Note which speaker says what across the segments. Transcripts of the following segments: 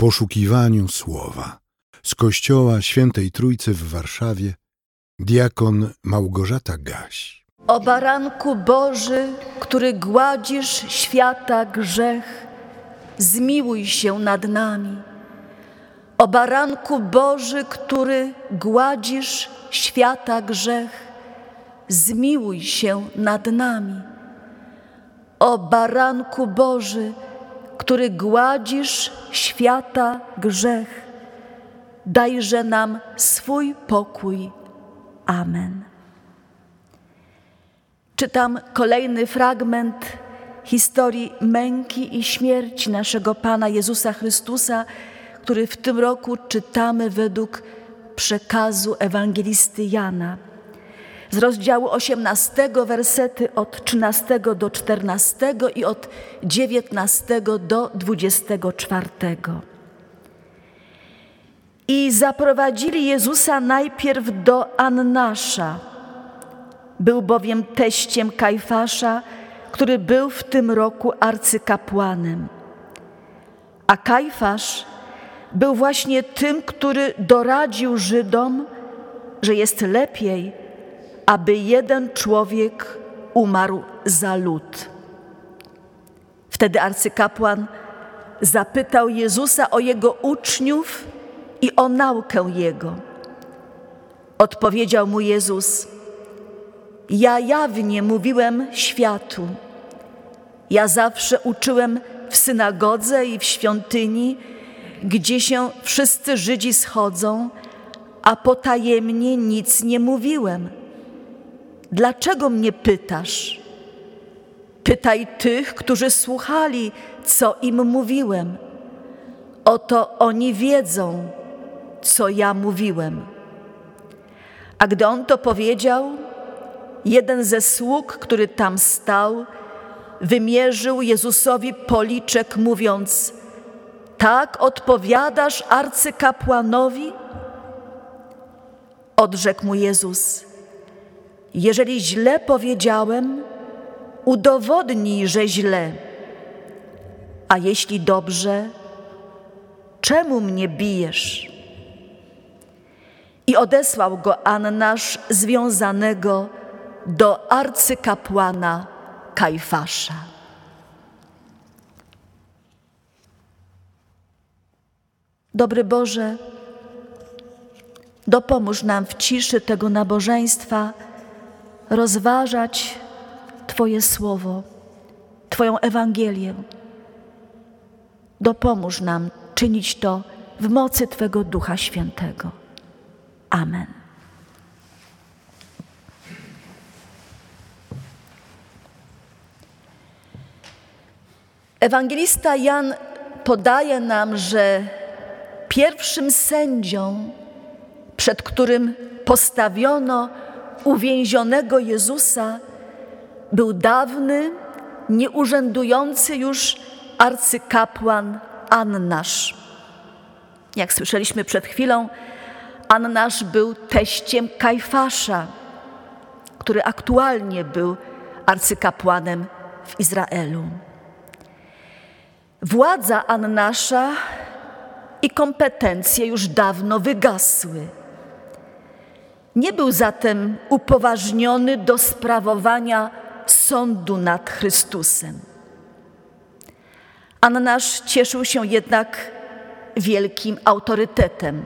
Speaker 1: poszukiwaniu słowa. Z kościoła Świętej Trójcy w Warszawie diakon Małgorzata Gaś.
Speaker 2: O baranku Boży, który gładzisz świata grzech, zmiłuj się nad nami. O baranku Boży, który gładzisz świata grzech, zmiłuj się nad nami. O baranku Boży, który gładzisz świata grzech, dajże nam swój pokój. Amen. Czytam kolejny fragment historii męki i śmierci naszego Pana Jezusa Chrystusa, który w tym roku czytamy według przekazu ewangelisty Jana. Z rozdziału 18, wersety od 13 do 14 i od 19 do 24. I zaprowadzili Jezusa najpierw do Annasza. Był bowiem teściem Kajfasza, który był w tym roku arcykapłanem. A Kajfasz był właśnie tym, który doradził Żydom, że jest lepiej, aby jeden człowiek umarł za lud. Wtedy arcykapłan zapytał Jezusa o jego uczniów i o naukę jego. Odpowiedział mu Jezus: Ja jawnie mówiłem światu. Ja zawsze uczyłem w synagodze i w świątyni, gdzie się wszyscy Żydzi schodzą, a potajemnie nic nie mówiłem. Dlaczego mnie pytasz? Pytaj tych, którzy słuchali, co im mówiłem. Oto oni wiedzą, co ja mówiłem. A gdy on to powiedział, jeden ze sług, który tam stał, wymierzył Jezusowi policzek, mówiąc: Tak odpowiadasz arcykapłanowi? Odrzekł mu Jezus: Jeżeli źle powiedziałem, udowodnij, że źle. A jeśli dobrze, czemu mnie bijesz? I odesłał go Annasz związanego do arcykapłana Kajfasza. Dobry Boże, dopomóż nam w ciszy tego nabożeństwa rozważać Twoje słowo, Twoją Ewangelię. Dopomóż nam czynić to w mocy Twego Ducha Świętego. Amen. Ewangelista Jan podaje nam, że pierwszym sędzią, przed którym postawiono uwięzionego Jezusa, był dawny, nieurzędujący już arcykapłan Annasz. Jak słyszeliśmy przed chwilą, Annasz był teściem Kajfasza, który aktualnie był arcykapłanem w Izraelu. Władza Annasza i kompetencje już dawno wygasły. Nie był zatem upoważniony do sprawowania sądu nad Chrystusem. Annasz cieszył się jednak wielkim autorytetem.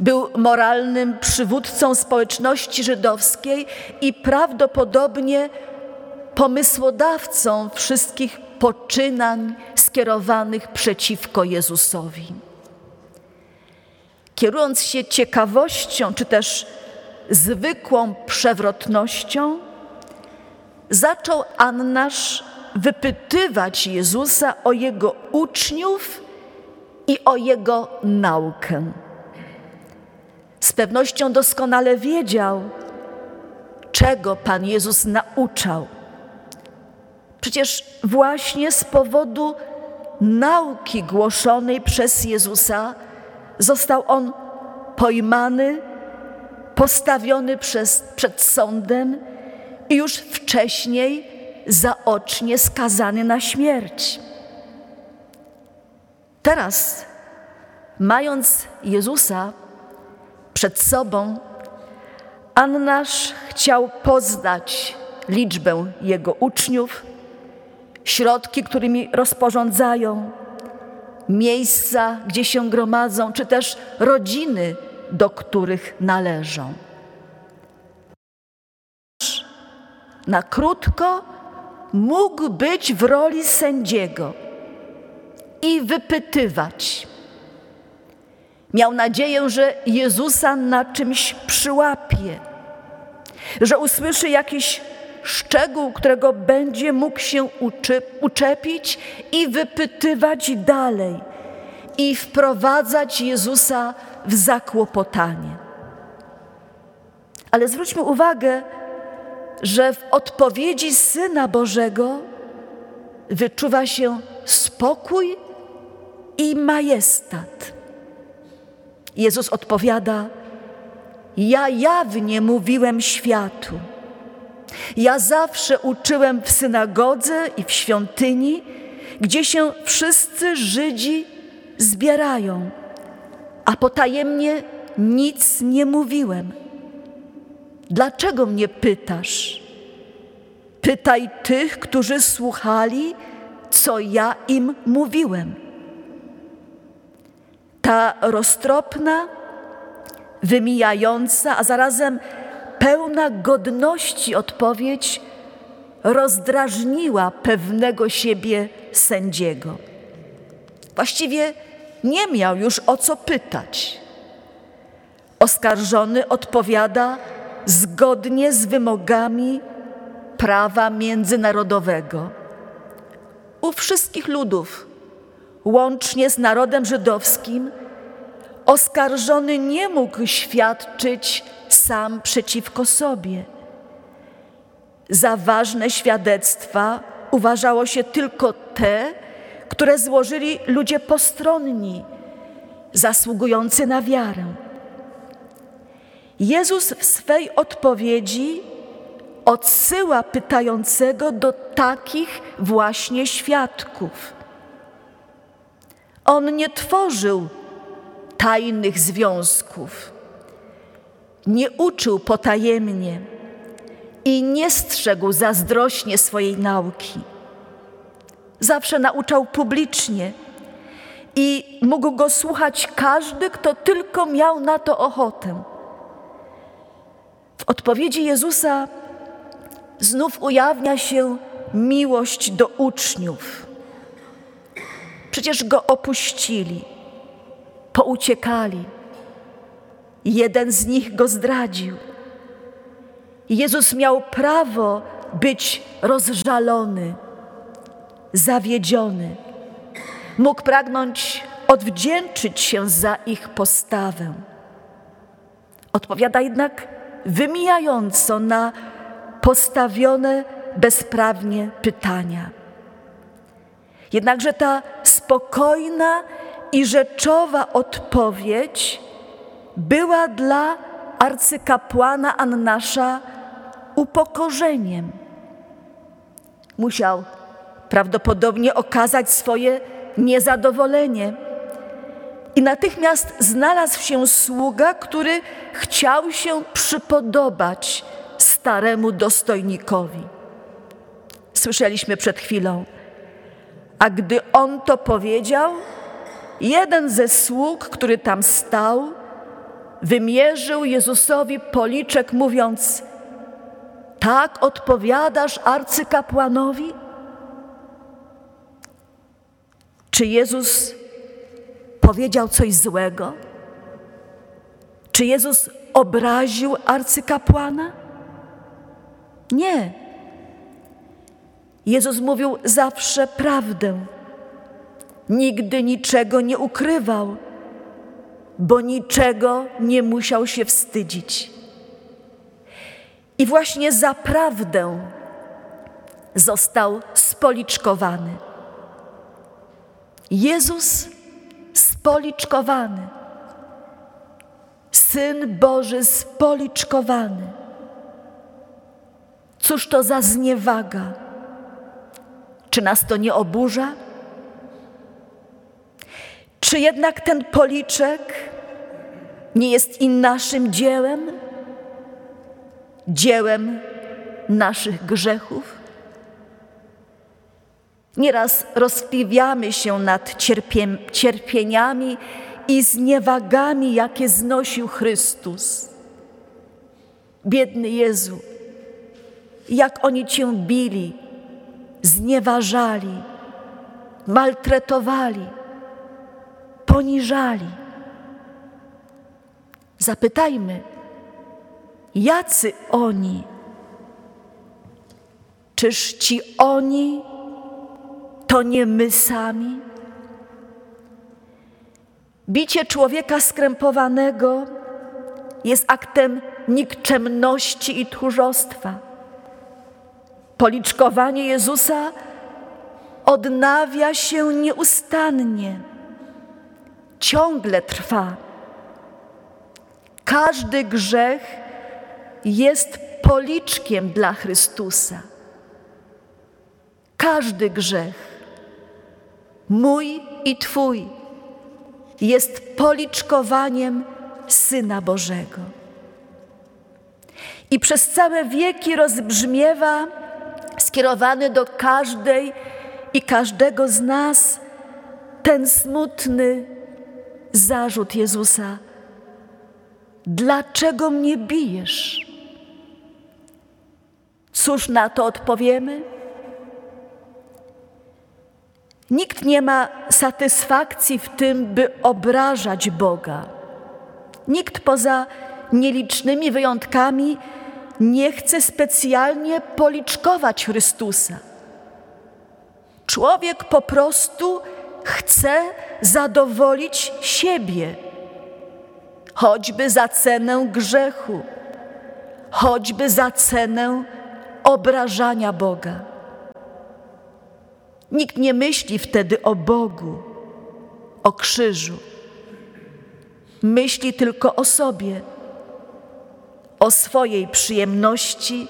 Speaker 2: Był moralnym przywódcą społeczności żydowskiej i prawdopodobnie pomysłodawcą wszystkich poczynań skierowanych przeciwko Jezusowi. Kierując się ciekawością czy też zwykłą przewrotnością, zaczął Annasz wypytywać Jezusa o jego uczniów i o jego naukę. Z pewnością doskonale wiedział, czego Pan Jezus nauczał. Przecież właśnie z powodu nauki głoszonej przez Jezusa został on pojmany, postawiony przez, przed sądem i już wcześniej zaocznie skazany na śmierć. Teraz, mając Jezusa przed sobą, Annasz chciał poznać liczbę jego uczniów, środki, którymi rozporządzają, miejsca, gdzie się gromadzą, czy też rodziny, do których należą. Na krótko mógł być w roli sędziego i wypytywać. Miał nadzieję, że Jezusa na czymś przyłapie, że usłyszy jakiś szczegół, którego będzie mógł się uczepić i wypytywać dalej i wprowadzać Jezusa w zakłopotanie. Ale zwróćmy uwagę, że w odpowiedzi Syna Bożego wyczuwa się spokój i majestat. Jezus odpowiada: Ja jawnie mówiłem światu. Ja zawsze uczyłem w synagodze i w świątyni, gdzie się wszyscy Żydzi zbierają, a potajemnie nic nie mówiłem. Dlaczego mnie pytasz? Pytaj tych, którzy słuchali, co ja im mówiłem. Ta roztropna, wymijająca, a zarazem pełna godności odpowiedź rozdrażniła pewnego siebie sędziego. Właściwie nie miał już o co pytać. Oskarżony odpowiada zgodnie z wymogami prawa międzynarodowego. U wszystkich ludów, łącznie z narodem żydowskim, oskarżony nie mógł świadczyć sam przeciwko sobie. Za ważne świadectwa uważało się tylko te, które złożyli ludzie postronni, zasługujący na wiarę. Jezus w swej odpowiedzi odsyła pytającego do takich właśnie świadków. On nie tworzył tajnych związków, nie uczył potajemnie i nie strzegł zazdrośnie swojej nauki. Zawsze nauczał publicznie i mógł go słuchać każdy, kto tylko miał na to ochotę. W odpowiedzi Jezusa znów ujawnia się miłość do uczniów. Przecież go opuścili, pouciekali. Jeden z nich go zdradził. Jezus miał prawo być rozżalony, zawiedziony. Mógł pragnąć odwdzięczyć się za ich postawę. Odpowiada jednak wymijająco na postawione bezprawnie pytania. Jednakże ta spokojna i rzeczowa odpowiedź była dla arcykapłana Annasza upokorzeniem. Musiał prawdopodobnie okazać swoje niezadowolenie. I natychmiast znalazł się sługa, który chciał się przypodobać staremu dostojnikowi. Słyszeliśmy przed chwilą. A gdy on to powiedział, jeden ze sług, który tam stał, wymierzył Jezusowi policzek, mówiąc: Tak odpowiadasz arcykapłanowi? Czy Jezus powiedział coś złego? Czy Jezus obraził arcykapłana? Nie. Jezus mówił zawsze prawdę. Nigdy niczego nie ukrywał, bo niczego nie musiał się wstydzić. I właśnie za prawdę został spoliczkowany. Jezus spoliczkowany. Syn Boży spoliczkowany. Cóż to za zniewaga? Czy nas to nie oburza? Czy jednak ten policzek nie jest i naszym dziełem? Dziełem naszych grzechów? Nieraz rozkliwiamy się nad cierpieniami i zniewagami, jakie znosił Chrystus. Biedny Jezu, jak oni Cię bili, znieważali, maltretowali, poniżali. Zapytajmy, jacy oni? Czyż ci oni to nie my sami? Bicie człowieka skrępowanego jest aktem nikczemności i tchórzostwa. Policzkowanie Jezusa odnawia się nieustannie, ciągle trwa. Każdy grzech jest policzkiem dla Chrystusa. Każdy grzech, mój i Twój, jest policzkowaniem Syna Bożego. I przez całe wieki rozbrzmiewa, skierowany do każdej i każdego z nas, ten smutny zarzut Jezusa: Dlaczego mnie bijesz? Cóż na to odpowiemy? Nikt nie ma satysfakcji w tym, by obrażać Boga. Nikt poza nielicznymi wyjątkami nie chce specjalnie policzkować Chrystusa. Człowiek po prostu chce zadowolić siebie, choćby za cenę grzechu, choćby za cenę obrażania Boga. Nikt nie myśli wtedy o Bogu, o krzyżu. Myśli tylko o sobie, o swojej przyjemności,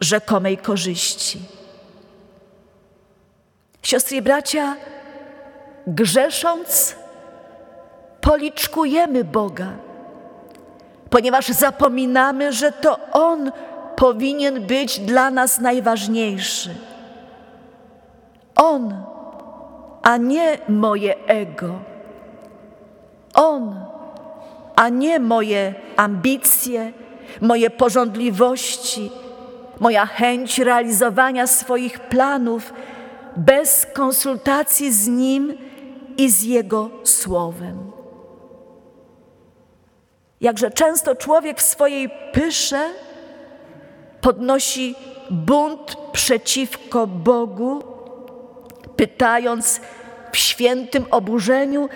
Speaker 2: rzekomej korzyści. Siostry i bracia, grzesząc, policzkujemy Boga, ponieważ zapominamy, że to On powinien być dla nas najważniejszy. On, a nie moje ego. On, a nie moje ambicje, moje pożądliwości, moja chęć realizowania swoich planów bez konsultacji z Nim i z Jego Słowem. Jakże często człowiek w swojej pysze podnosi bunt przeciwko Bogu, pytając w świętym oburzeniu,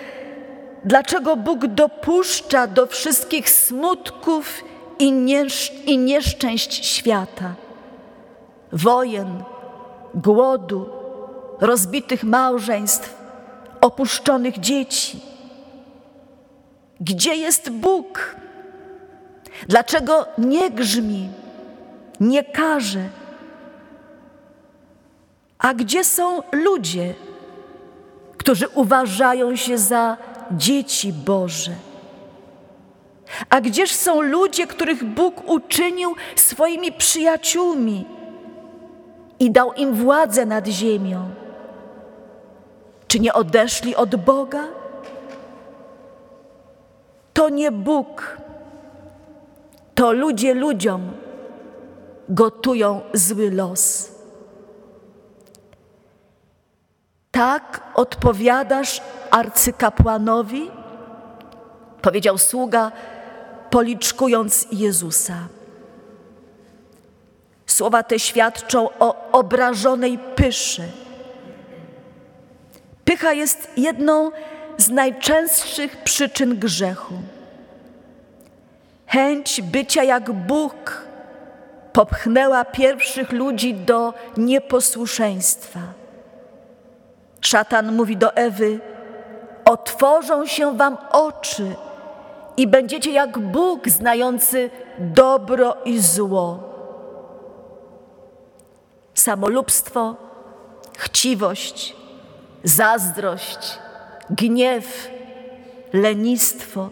Speaker 2: dlaczego Bóg dopuszcza do wszystkich smutków i, niesz i nieszczęść świata, wojen, głodu, rozbitych małżeństw, opuszczonych dzieci. Gdzie jest Bóg? Dlaczego nie grzmi, nie każe? A gdzie są ludzie, którzy uważają się za dzieci Boże? A gdzież są ludzie, których Bóg uczynił swoimi przyjaciółmi i dał im władzę nad ziemią? Czy nie odeszli od Boga? To nie Bóg, to ludzie ludziom gotują zły los. Tak odpowiadasz arcykapłanowi? Powiedział sługa, policzkując Jezusa. Słowa te świadczą o obrażonej pyszy. Pycha jest jedną z najczęstszych przyczyn grzechu. Chęć bycia jak Bóg popchnęła pierwszych ludzi do nieposłuszeństwa. Szatan mówi do Ewy: Otworzą się wam oczy i będziecie jak Bóg znający dobro i zło. Samolubstwo, chciwość, zazdrość, gniew, lenistwo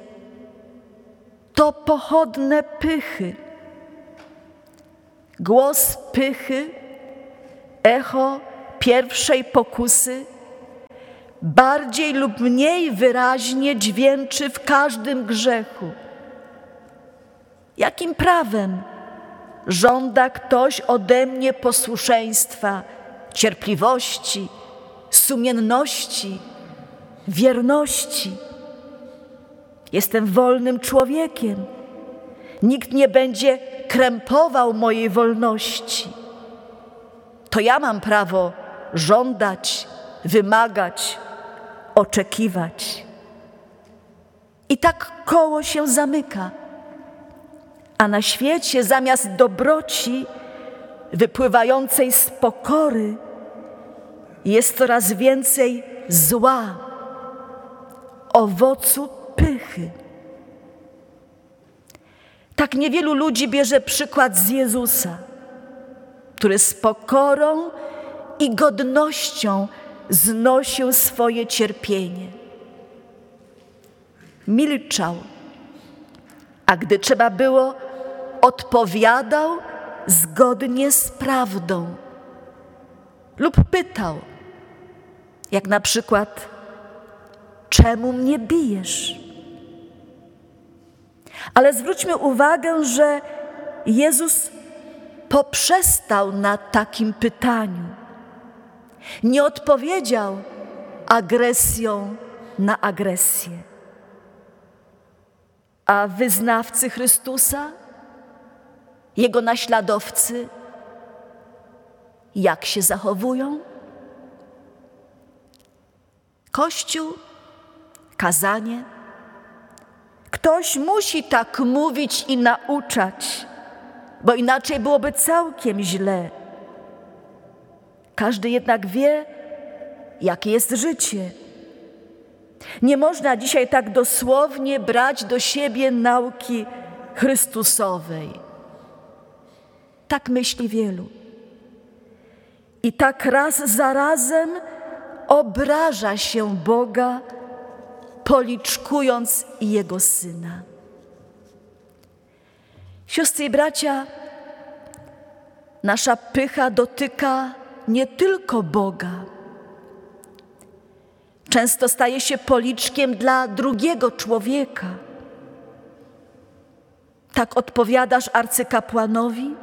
Speaker 2: to pochodne pychy. Głos pychy, echo pierwszej pokusy, bardziej lub mniej wyraźnie dźwięczy w każdym grzechu. Jakim prawem żąda ktoś ode mnie posłuszeństwa, cierpliwości, sumienności, wierności? Jestem wolnym człowiekiem. Nikt nie będzie krępował mojej wolności. To ja mam prawo żądać, wymagać, oczekiwać. I tak koło się zamyka. A na świecie zamiast dobroci wypływającej z pokory jest coraz więcej zła, owocu pychy. Tak niewielu ludzi bierze przykład z Jezusa, który z pokorą i godnością znosił swoje cierpienie. Milczał, a gdy trzeba było, odpowiadał zgodnie z prawdą. Lub pytał, jak na przykład, czemu mnie bijesz? Ale zwróćmy uwagę, że Jezus poprzestał na takim pytaniu. Nie odpowiedział agresją na agresję. A wyznawcy Chrystusa, Jego naśladowcy, jak się zachowują? Kościół, kazanie, Ktoś musi tak mówić i nauczać, bo inaczej byłoby całkiem źle. Każdy jednak wie, jakie jest życie. Nie można dzisiaj tak dosłownie brać do siebie nauki Chrystusowej. Tak myśli wielu. I tak raz za razem obraża się Boga policzkując Jego Syna. Siostry i bracia, nasza pycha dotyka nie tylko Boga. Często staje się policzkiem dla drugiego człowieka. Tak odpowiadasz arcykapłanowi?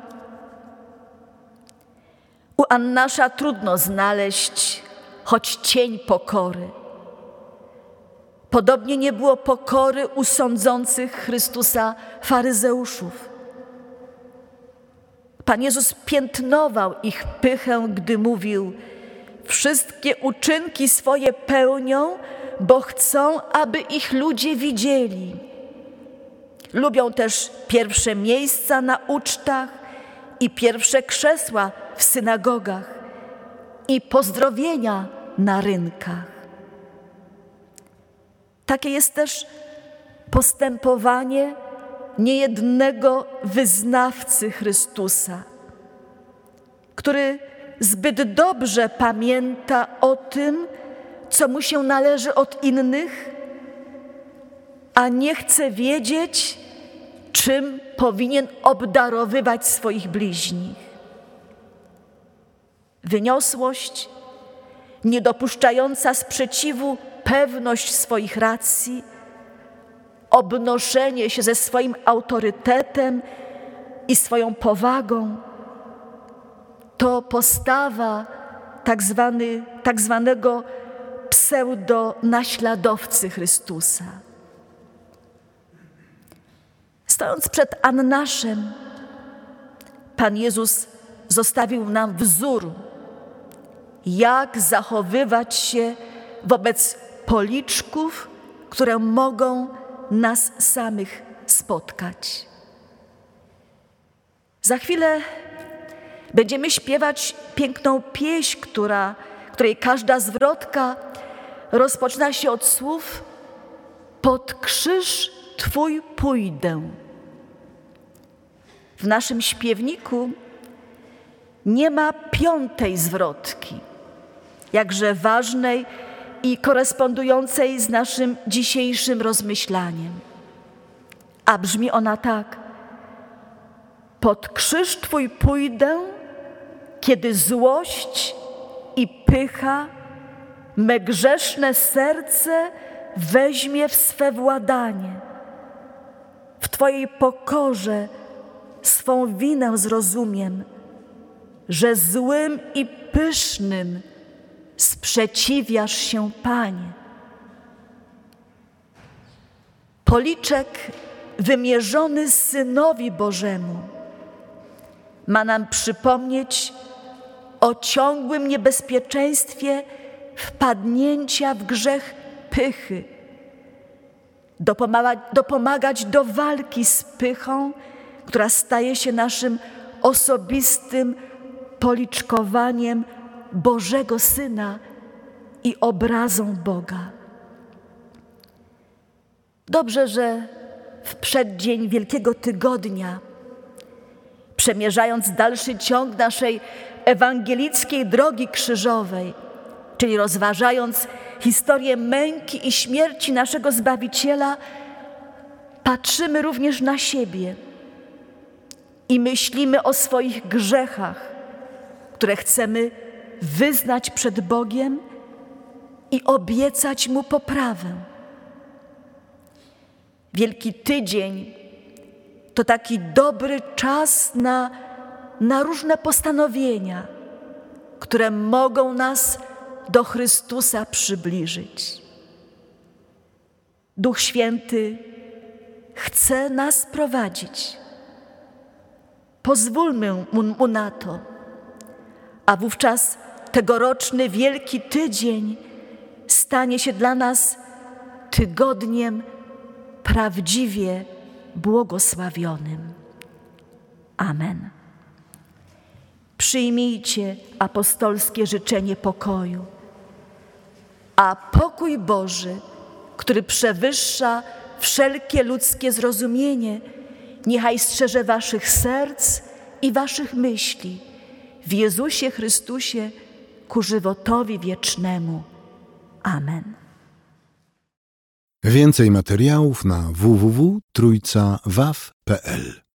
Speaker 2: U Annasza trudno znaleźć choć cień pokory. Podobnie nie było pokory u sądzących Chrystusa faryzeuszów. Pan Jezus piętnował ich pychę, gdy mówił: Wszystkie uczynki swoje pełnią, bo chcą, aby ich ludzie widzieli. Lubią też pierwsze miejsca na ucztach i pierwsze krzesła w synagogach i pozdrowienia na rynkach. Takie jest też postępowanie niejednego wyznawcy Chrystusa, który zbyt dobrze pamięta o tym, co mu się należy od innych, a nie chce wiedzieć, czym powinien obdarowywać swoich bliźnich. Wyniosłość, niedopuszczająca sprzeciwu pewność swoich racji, obnoszenie się ze swoim autorytetem i swoją powagą, to postawa tak, zwany, tak zwanego pseudo-naśladowcy Chrystusa. Stojąc przed Annaszem, Pan Jezus zostawił nam wzór, jak zachowywać się wobec policzków, które mogą nas samych spotkać. Za chwilę będziemy śpiewać piękną pieśń, która, której każda zwrotka rozpoczyna się od słów Pod krzyż Twój pójdę. W naszym śpiewniku nie ma piątej zwrotki, jakże ważnej i korespondującej z naszym dzisiejszym rozmyślaniem. A brzmi ona tak: Pod krzyż Twój pójdę, kiedy złość i pycha me grzeszne serce weźmie w swe władanie. W Twojej pokorze swą winę zrozumiem, że złym i pysznym sprzeciwiasz się, Panie. Policzek wymierzony Synowi Bożemu ma nam przypomnieć o ciągłym niebezpieczeństwie wpadnięcia w grzech pychy, dopomagać, dopomagać do walki z pychą, która staje się naszym osobistym policzkowaniem Bożego Syna i obrazą Boga. Dobrze, że w przeddzień Wielkiego Tygodnia, przemierzając dalszy ciąg naszej ewangelickiej drogi krzyżowej, czyli rozważając historię męki i śmierci naszego Zbawiciela, patrzymy również na siebie i myślimy o swoich grzechach, które chcemy wyznać przed Bogiem i obiecać Mu poprawę. Wielki Tydzień to taki dobry czas na, na różne postanowienia, które mogą nas do Chrystusa przybliżyć. Duch Święty chce nas prowadzić. Pozwólmy mu, na to, a wówczas tegoroczny Wielki Tydzień stanie się dla nas tygodniem prawdziwie błogosławionym. Amen. Przyjmijcie apostolskie życzenie pokoju, a pokój Boży, który przewyższa wszelkie ludzkie zrozumienie, niechaj strzeże waszych serc i waszych myśli w Jezusie Chrystusie ku żywotowi wiecznemu. Amen.
Speaker 1: Więcej materiałów na www.trójcawaw.pl